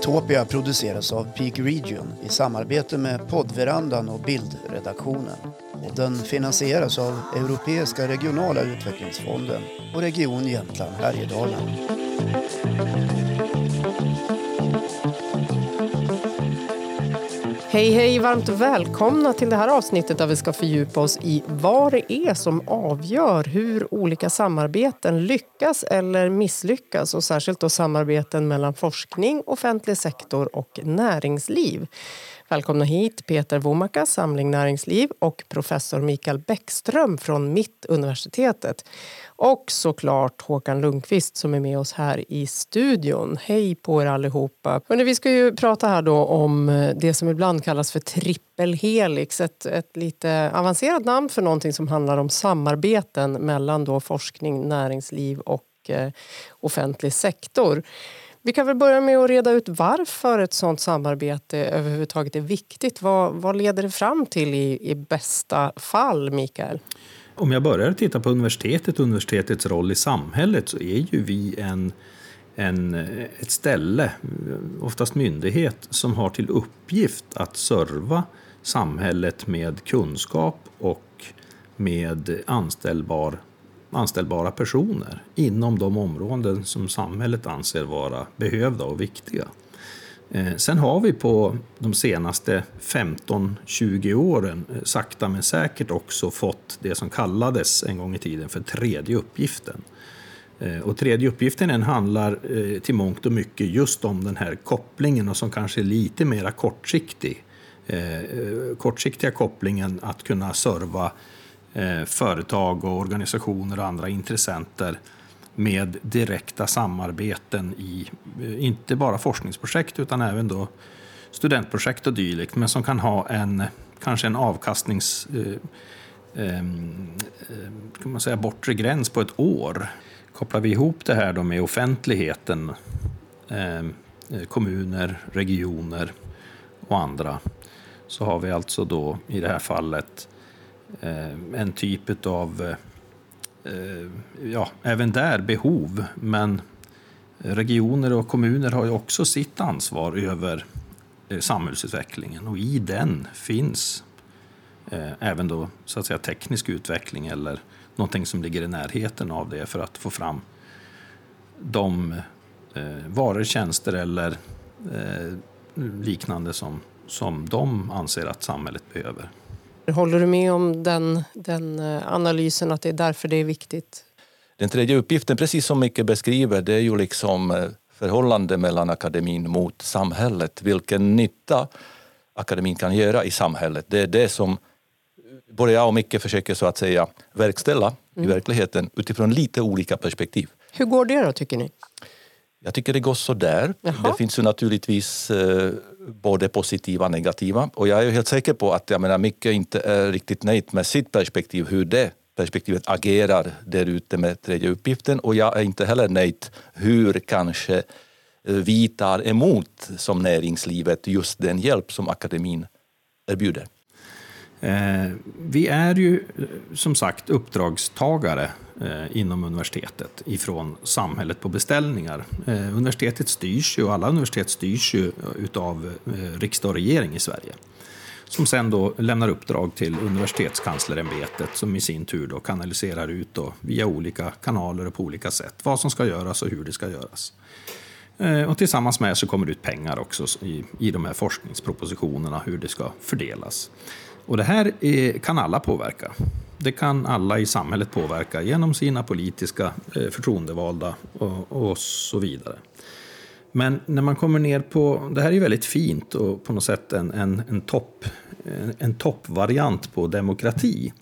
Utopia produceras av Peak Region i samarbete med poddverandan och bildredaktionen. Och den finansieras av Europeiska regionala utvecklingsfonden och Region Jämtland Härjedalen. Hej hej, varmt välkomna till det här avsnittet där vi ska fördjupa oss i vad det är som avgör hur olika samarbeten lyckas eller misslyckas och särskilt då samarbeten mellan forskning, offentlig sektor och näringsliv. Välkomna hit Peter Womaka, Samling Näringsliv och professor Mikael Bäckström från Mittuniversitetet. Och såklart Håkan Lundqvist som är med oss här i studion. Hej på er allihopa! Hörrni, vi ska ju prata här då om eh, det som ibland kallas för trippelhelix. Ett, ett lite avancerat namn för någonting som handlar om samarbeten mellan då forskning, näringsliv och eh, offentlig sektor. Vi kan väl börja med att reda ut varför ett sådant samarbete överhuvudtaget är viktigt. Vad, vad leder det fram till i, i bästa fall, Mikael? Om jag börjar titta på universitetet och universitetets roll i samhället så är ju vi en, en, ett ställe, oftast myndighet, som har till uppgift att serva samhället med kunskap och med anställbar anställbara personer inom de områden som samhället anser vara behövda och viktiga. Eh, sen har vi på de senaste 15-20 åren eh, sakta men säkert också fått det som kallades en gång i tiden för tredje uppgiften. Eh, och tredje uppgiften handlar till mångt och mycket just om den här kopplingen och som kanske är lite mer kortsiktig. Kortsiktiga kopplingen att kunna serva Eh, företag och organisationer och andra intressenter med direkta samarbeten i eh, inte bara forskningsprojekt utan även då studentprojekt och dylikt, men som kan ha en kanske en avkastnings eh, ehm, eh, kan man säga, bortre gräns på ett år. Kopplar vi ihop det här då med offentligheten, ehm, eh, kommuner, regioner och andra, så har vi alltså då i det här fallet Eh, Eh, en typ av, eh, ja, även där behov, men regioner och kommuner har ju också sitt ansvar över eh, samhällsutvecklingen och i den finns eh, även då så att säga teknisk utveckling eller någonting som ligger i närheten av det för att få fram de eh, varor, tjänster eller liknande som, som de anser att samhället behöver. Håller du med om den, den eh, analysen, att det är därför det är viktigt? Den tredje uppgiften, precis som Micke beskriver, det är ju liksom eh, förhållande mellan akademin mot samhället. Vilken nytta akademin kan göra i samhället. Det är det som både jag och Micke försöker så att säga verkställa mm. i verkligheten utifrån lite olika perspektiv. Hur går det då, tycker ni? Jag tycker det går så där. Det finns ju naturligtvis eh, både positiva och negativa. Och jag är helt säker på att jag menar, Micke inte är riktigt nöjd med sitt perspektiv, hur det perspektivet agerar där ute med tredje uppgiften. Och jag är inte heller nöjd hur kanske eh, vi tar emot som näringslivet just den hjälp som akademin erbjuder. Eh, vi är ju eh, som sagt uppdragstagare Eh, inom universitetet ifrån samhället på beställningar. Eh, universitetet styrs ju, och alla universitet styrs ju eh, utav riksdag och regering i Sverige. Som sen då lämnar uppdrag till universitetskanslerämbetet som i sin tur då kanaliserar ut då via olika kanaler och på olika sätt vad som ska göras och hur det ska göras. Och tillsammans med så kommer det ut pengar också i, i de här forskningspropositionerna, hur det ska fördelas. Och det här är, kan alla påverka. Det kan alla i samhället påverka genom sina politiska eh, förtroendevalda och, och, så vidare. Men när man kommer ner på, det här är väldigt fint och på något sätt en, en, en, topp, en, en toppvariant på demokrati.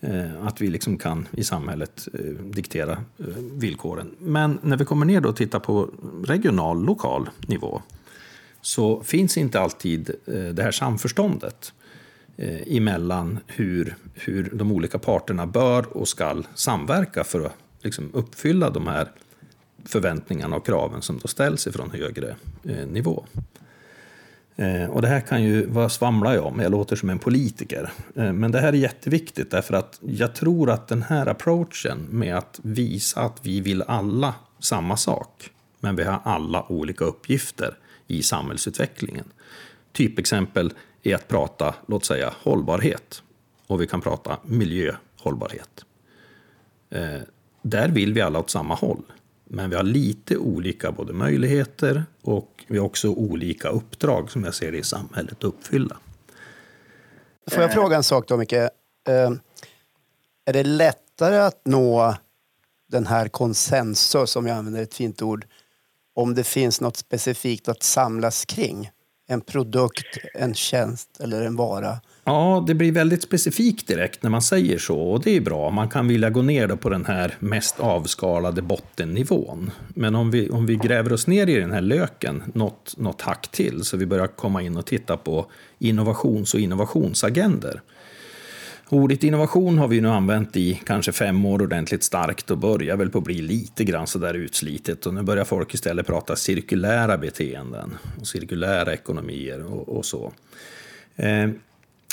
Eh, att vi liksom kan i samhället diktera villkoren. Men när vi kommer ner och tittar på regional, lokal nivå så finns inte alltid det här samförståndet eh, emellan hur, hur de olika parterna bör och ska samverka för att liksom, uppfylla de här förväntningarna och kraven som då ställs ifrån högre eh, nivå. Eh, och det här kan ju, vad svamlar jag om? Jag låter som en politiker. Eh, men det här är jätteviktigt därför att jag tror att den här approachen med att visa att vi vill alla samma sak, men vi har alla olika uppgifter, i samhällsutvecklingen. Typexempel är att prata, låt säga, hållbarhet. Och vi kan prata miljöhållbarhet. Eh, där vill vi alla åt samma håll. Men vi har lite olika både möjligheter och vi har också olika uppdrag som jag ser det i samhället att uppfylla. Får jag fråga en sak då, Micke? Eh, är det lättare att nå den här konsensus, om jag använder ett fint ord, om det finns något specifikt att samlas kring? En produkt, en tjänst eller en vara? Ja, det blir väldigt specifikt direkt när man säger så och det är bra. Man kan vilja gå ner på den här mest avskalade bottennivån. Men om vi, om vi gräver oss ner i den här löken något, något hack till så vi börjar komma in och titta på innovations och innovationsagender. Ordet innovation har vi nu använt i kanske fem år ordentligt starkt och börjar väl på att bli lite grann sådär utslitet. Och nu börjar folk istället prata cirkulära beteenden och cirkulära ekonomier och, och så. Eh,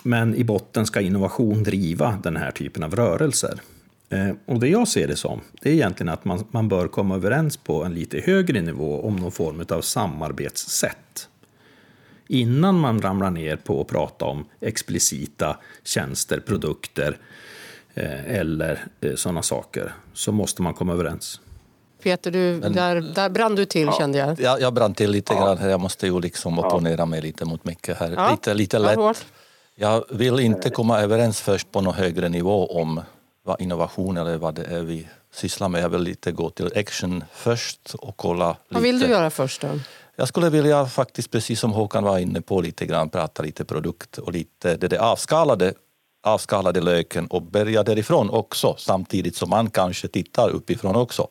men i botten ska innovation driva den här typen av rörelser. Eh, och det jag ser det som, det är egentligen att man, man bör komma överens på en lite högre nivå om någon form av samarbetssätt. Innan man ramlar ner på att prata om explicita tjänster, produkter eh, eller eh, sådana saker, så måste man komma överens. Peter, du, Men, där, där brann du till ja, kände jag. jag. Jag brann till lite ja. grann här. Jag måste ju liksom opponera mig lite mot Micke här. Ja. Lite, lite lätt. Jag vill inte komma överens först på någon högre nivå om vad innovation eller vad det är vi sysslar med. Jag vill lite gå till action först och kolla lite. Vad vill du göra först då? Jag skulle vilja faktiskt, precis som Håkan var inne på, lite grann prata lite produkt och lite det, det avskalade, avskalade löken och börja därifrån också samtidigt som man kanske tittar uppifrån också.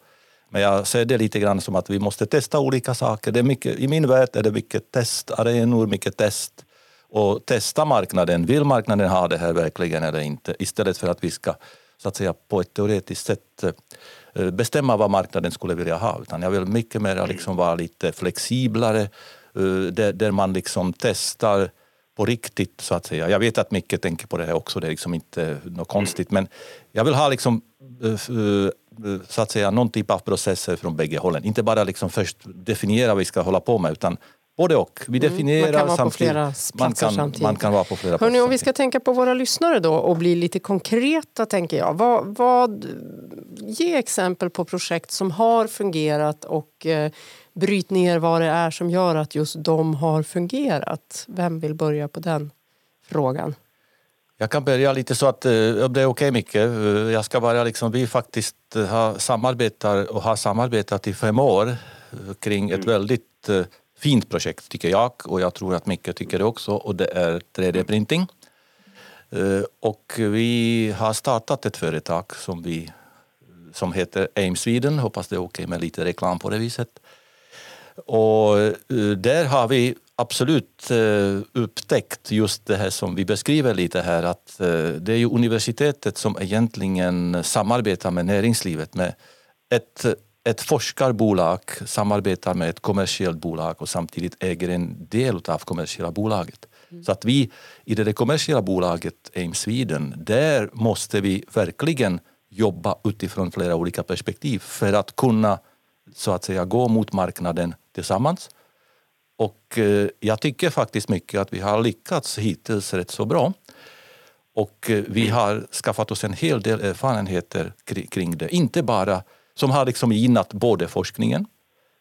Men jag ser det lite grann som att vi måste testa olika saker. Det är mycket, I min värld är det mycket test, testarenor, mycket test och testa marknaden. Vill marknaden ha det här verkligen eller inte? Istället för att vi ska så att säga, på ett teoretiskt sätt eh, bestämma vad marknaden skulle vilja ha. Utan jag vill mycket mer liksom vara lite flexiblare, eh, där, där man liksom testar på riktigt så att säga. Jag vet att mycket tänker på det här också, det är liksom inte något konstigt. Men jag vill ha liksom eh, så att säga någon typ av processer från bägge hållen. Inte bara liksom först definiera vad vi ska hålla på med utan Både och. Vi definierar mm, man kan vara på flera man kan, samtidigt. Man kan vara på flera Hörrni, om vi ska tänka på våra lyssnare då och bli lite konkreta tänker jag. Vad, vad, ge exempel på projekt som har fungerat och eh, bryt ner vad det är som gör att just de har fungerat. Vem vill börja på den frågan? Jag kan börja lite så att, eh, om det är okej okay, Micke, eh, jag ska bara liksom, vi faktiskt har samarbetar och har samarbetat i fem år eh, kring ett mm. väldigt fint projekt tycker jag och jag tror att Micke tycker det också och det är 3D-printing. Eh, och vi har startat ett företag som, vi, som heter AIM Sweden, hoppas det är okej med lite reklam på det viset. Och eh, där har vi absolut eh, upptäckt just det här som vi beskriver lite här att det är ju universitetet som egentligen samarbetar med näringslivet med ett ett forskarbolag samarbetar med ett kommersiellt bolag och samtidigt äger en del av kommersiella bolaget. Mm. Så att vi i det kommersiella bolaget AIM Sweden, där måste vi verkligen jobba utifrån flera olika perspektiv för att kunna så att säga gå mot marknaden tillsammans. Och eh, jag tycker faktiskt mycket att vi har lyckats hittills rätt så bra. Och eh, vi har skaffat oss en hel del erfarenheter kring det. Inte bara som har liksom gynnat både forskningen,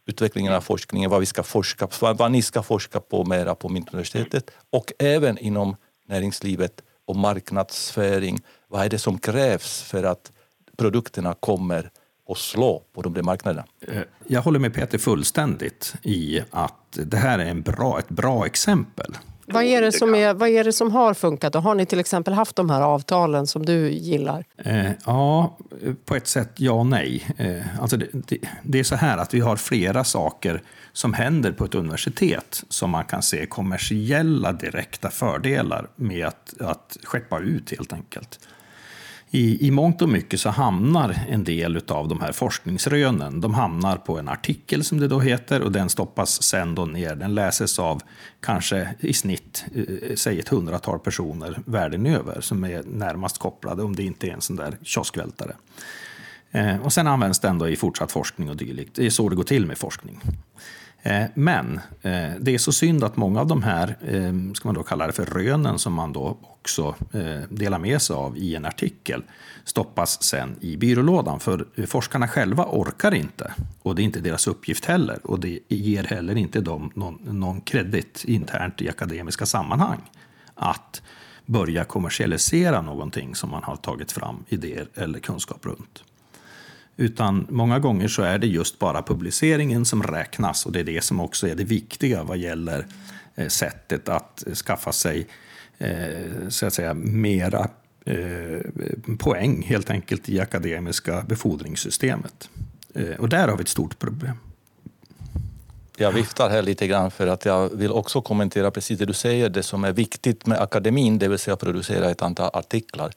utvecklingen av forskningen, vad vi ska forska vad ni ska forska på mera på Mittuniversitetet och även inom näringslivet och marknadsföring. Vad är det som krävs för att produkterna kommer att slå på de där marknaderna? Eh, jag håller med Peter fullständigt i att det här är en bra, ett bra exempel vad är, det som är, vad är det som har funkat? Och har ni till exempel haft de här avtalen som du gillar? Eh, ja, på ett sätt ja och nej. Eh, alltså det, det, det, är så här att vi har flera saker som händer på ett universitet som man kan se kommersiella direkta fördelar med att, att skeppa ut helt enkelt i, i mångt och mycket så hamnar en del av de här forskningsrönen de hamnar på en artikel som det då heter och den stoppas sen då ner. Den läses av kanske i snitt, eh, säg ett hundratal personer världen över som är närmast kopplade om det inte är en sån där kioskvältare. Eh, och sen används den då i fortsatt forskning och dylikt. Det är så det går till med forskning. Eh, men eh, det är så synd att många av de här, eh, ska man då kalla det för rönen, som man då också delar med sig av i en artikel, stoppas sen i byrålådan. För forskarna själva orkar inte, och det är inte deras uppgift heller. Och det ger heller inte dem någon, någon kredit internt i akademiska sammanhang att börja kommersialisera någonting som man har tagit fram idéer eller kunskap runt. Utan många gånger så är det just bara publiceringen som räknas och det är det som också är det viktiga vad gäller eh, sättet att skaffa sig eh, så att säga, mera eh, poäng helt enkelt i akademiska befordringssystemet. Och där har vi ett stort problem. Jag viftar här lite grann för att jag vill också kommentera precis det du säger, det som är viktigt med akademin, det vill säga att producera ett antal artiklar.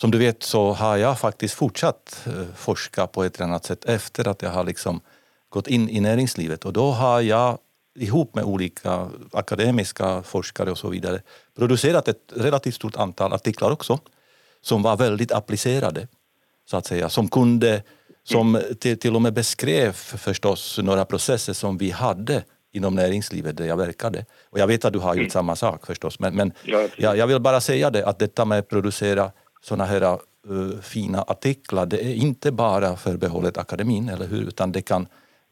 Som du vet så har jag faktiskt fortsatt eh, forska på ett eller annat sätt efter att jag har liksom gått in i näringslivet och då har jag ihop med olika akademiska forskare och så vidare producerat ett relativt stort antal artiklar också som var väldigt applicerade, så att säga, som kunde som till, till och med beskrev förstås några processer som vi hade inom näringslivet där jag verkade. Och jag vet att du har gjort mm. samma sak förstås, men, men jag, jag vill bara säga det att detta med att producera sådana här uh, fina artiklar, det är inte bara förbehållet akademin, eller hur? Utan det kan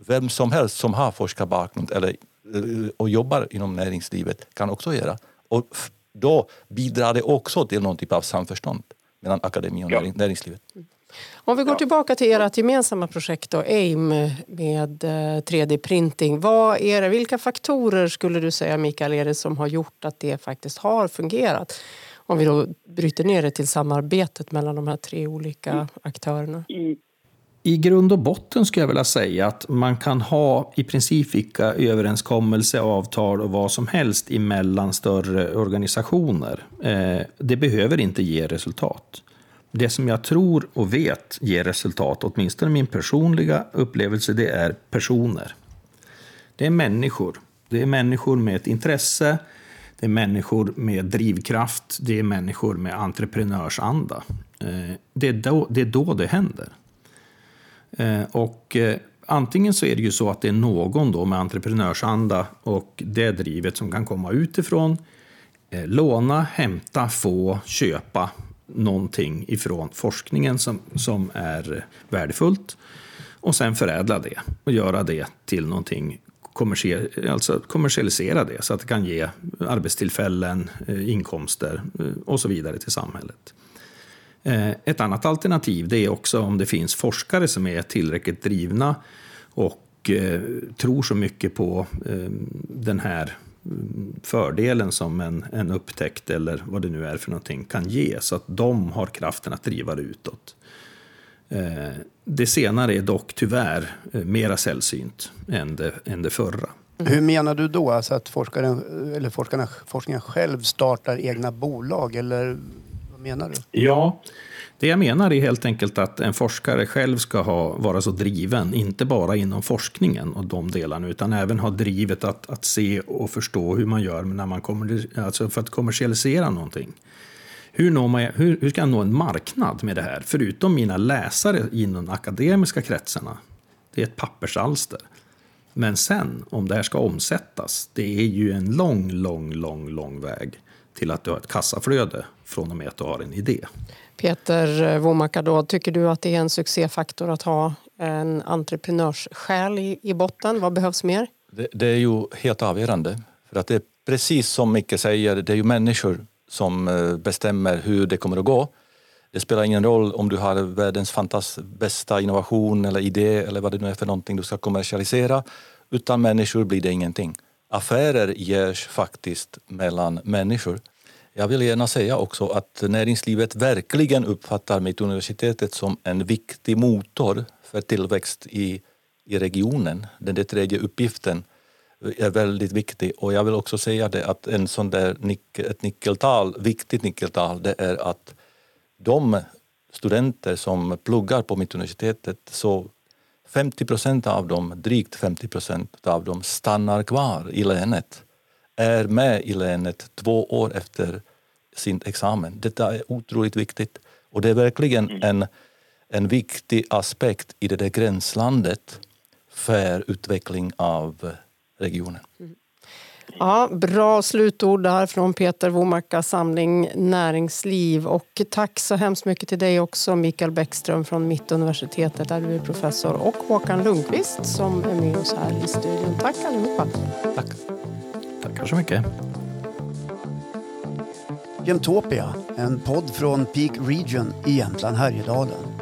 vem som helst som har forskarbakgrund eller, uh, och jobbar inom näringslivet kan också göra. Och då bidrar det också till någon typ av samförstånd mellan akademi och ja. näringslivet. Om vi går tillbaka till ert gemensamma projekt då, AIM med 3D-printing. Eh, Vad är det, vilka faktorer skulle du säga Mikael är det som har gjort att det faktiskt har fungerat? Om vi då bryter ner det till samarbetet mellan de här tre olika mm. aktörerna. I grund och botten skulle jag vilja säga att man kan ha i princip vilka överenskommelser, avtal och vad som helst emellan större organisationer. Eh, det behöver inte ge resultat. Det som jag tror och vet ger resultat, åtminstone min personliga upplevelse, det är personer. Det är människor. Det är människor med ett intresse, det är människor med drivkraft, det är människor med entreprenörsanda. Eh, det är då det, är då det händer. Eh, och eh, antingen så är det ju så att det är någon då med entreprenörsanda och det drivet som kan komma utifrån, låna, hämta, få, köpa någonting ifrån forskningen som, som är värdefullt och sen förädla det och göra det till någonting kommersiell, alltså kommersialisera det så att det kan ge arbetstillfällen, eh, inkomster eh, och så vidare till samhället. Eh, ett annat alternativ det är också om det finns forskare som är tillräckligt drivna och tror så mycket på den här mm, fördelen som en, en upptäckt eller vad det nu är för någonting kan ge så att de har kraften att driva det utåt. Eh, det senare är dock tyvärr eh, mera sällsynt än det, än det förra. Mm. Hur menar du då? Alltså att forskaren, eller forskarna, forskningen själv startar egna bolag? Eller vad menar du? Ja, det jag menar är helt enkelt att en forskare själv ska ha, vara så driven, inte bara inom forskningen och de delarna, utan även ha drivet att, att se och förstå hur man gör när man kommer, alltså för att kommersialisera någonting. Hur, når man, hur, hur ska jag nå en marknad med det här? Förutom mina läsare inom akademiska kretsarna. Det är ett pappersalster. Men sen, om det här ska omsättas, det är ju en lång, lång, lång, lång väg till att du har ett kassaflöde från och med att du har en idé. Peter Womakadå, tycker du att det är en succéfaktor att ha en entreprenörssjäl i, i botten? Vad behövs mer? Det, det, är ju helt avgörande. För att det är precis som Micke säger, det är ju människor som eh, bestämmer hur det kommer att gå. Det spelar ingen roll om du har världens bästa innovation eller idé eller vad det nu är för någonting du ska kommersialisera. Utan människor blir det ingenting. Affärer görs faktiskt mellan människor. Jag vill gärna säga också att näringslivet verkligen uppfattar Mittuniversitetet som en viktig motor för tillväxt i, i regionen. Den tredje uppgiften är väldigt viktig. Och jag vill också säga det att en sån där ett nyckeltal, viktigt nyckeltal, det är att de studenter som pluggar på Mittuniversitetet, så 50 procent av dem, drygt 50 procent av dem stannar kvar i länet, är med i länet två år efter sin examen. Detta är otroligt viktigt och det är verkligen mm. en, en viktig aspekt i det där gränslandet för utveckling av regionen. Ja, bra slutord där från Peter Womacka, Samling Näringsliv. Och tack så hemskt mycket till dig också, Mikael Bäckström från Mittuniversitetet där du är professor och Håkan Lundqvist som är med oss här i studion. Tack allihopa. Tack. Tackar så mycket. Gemtopia, en podd från Peak Region i Jämtland Härjedalen.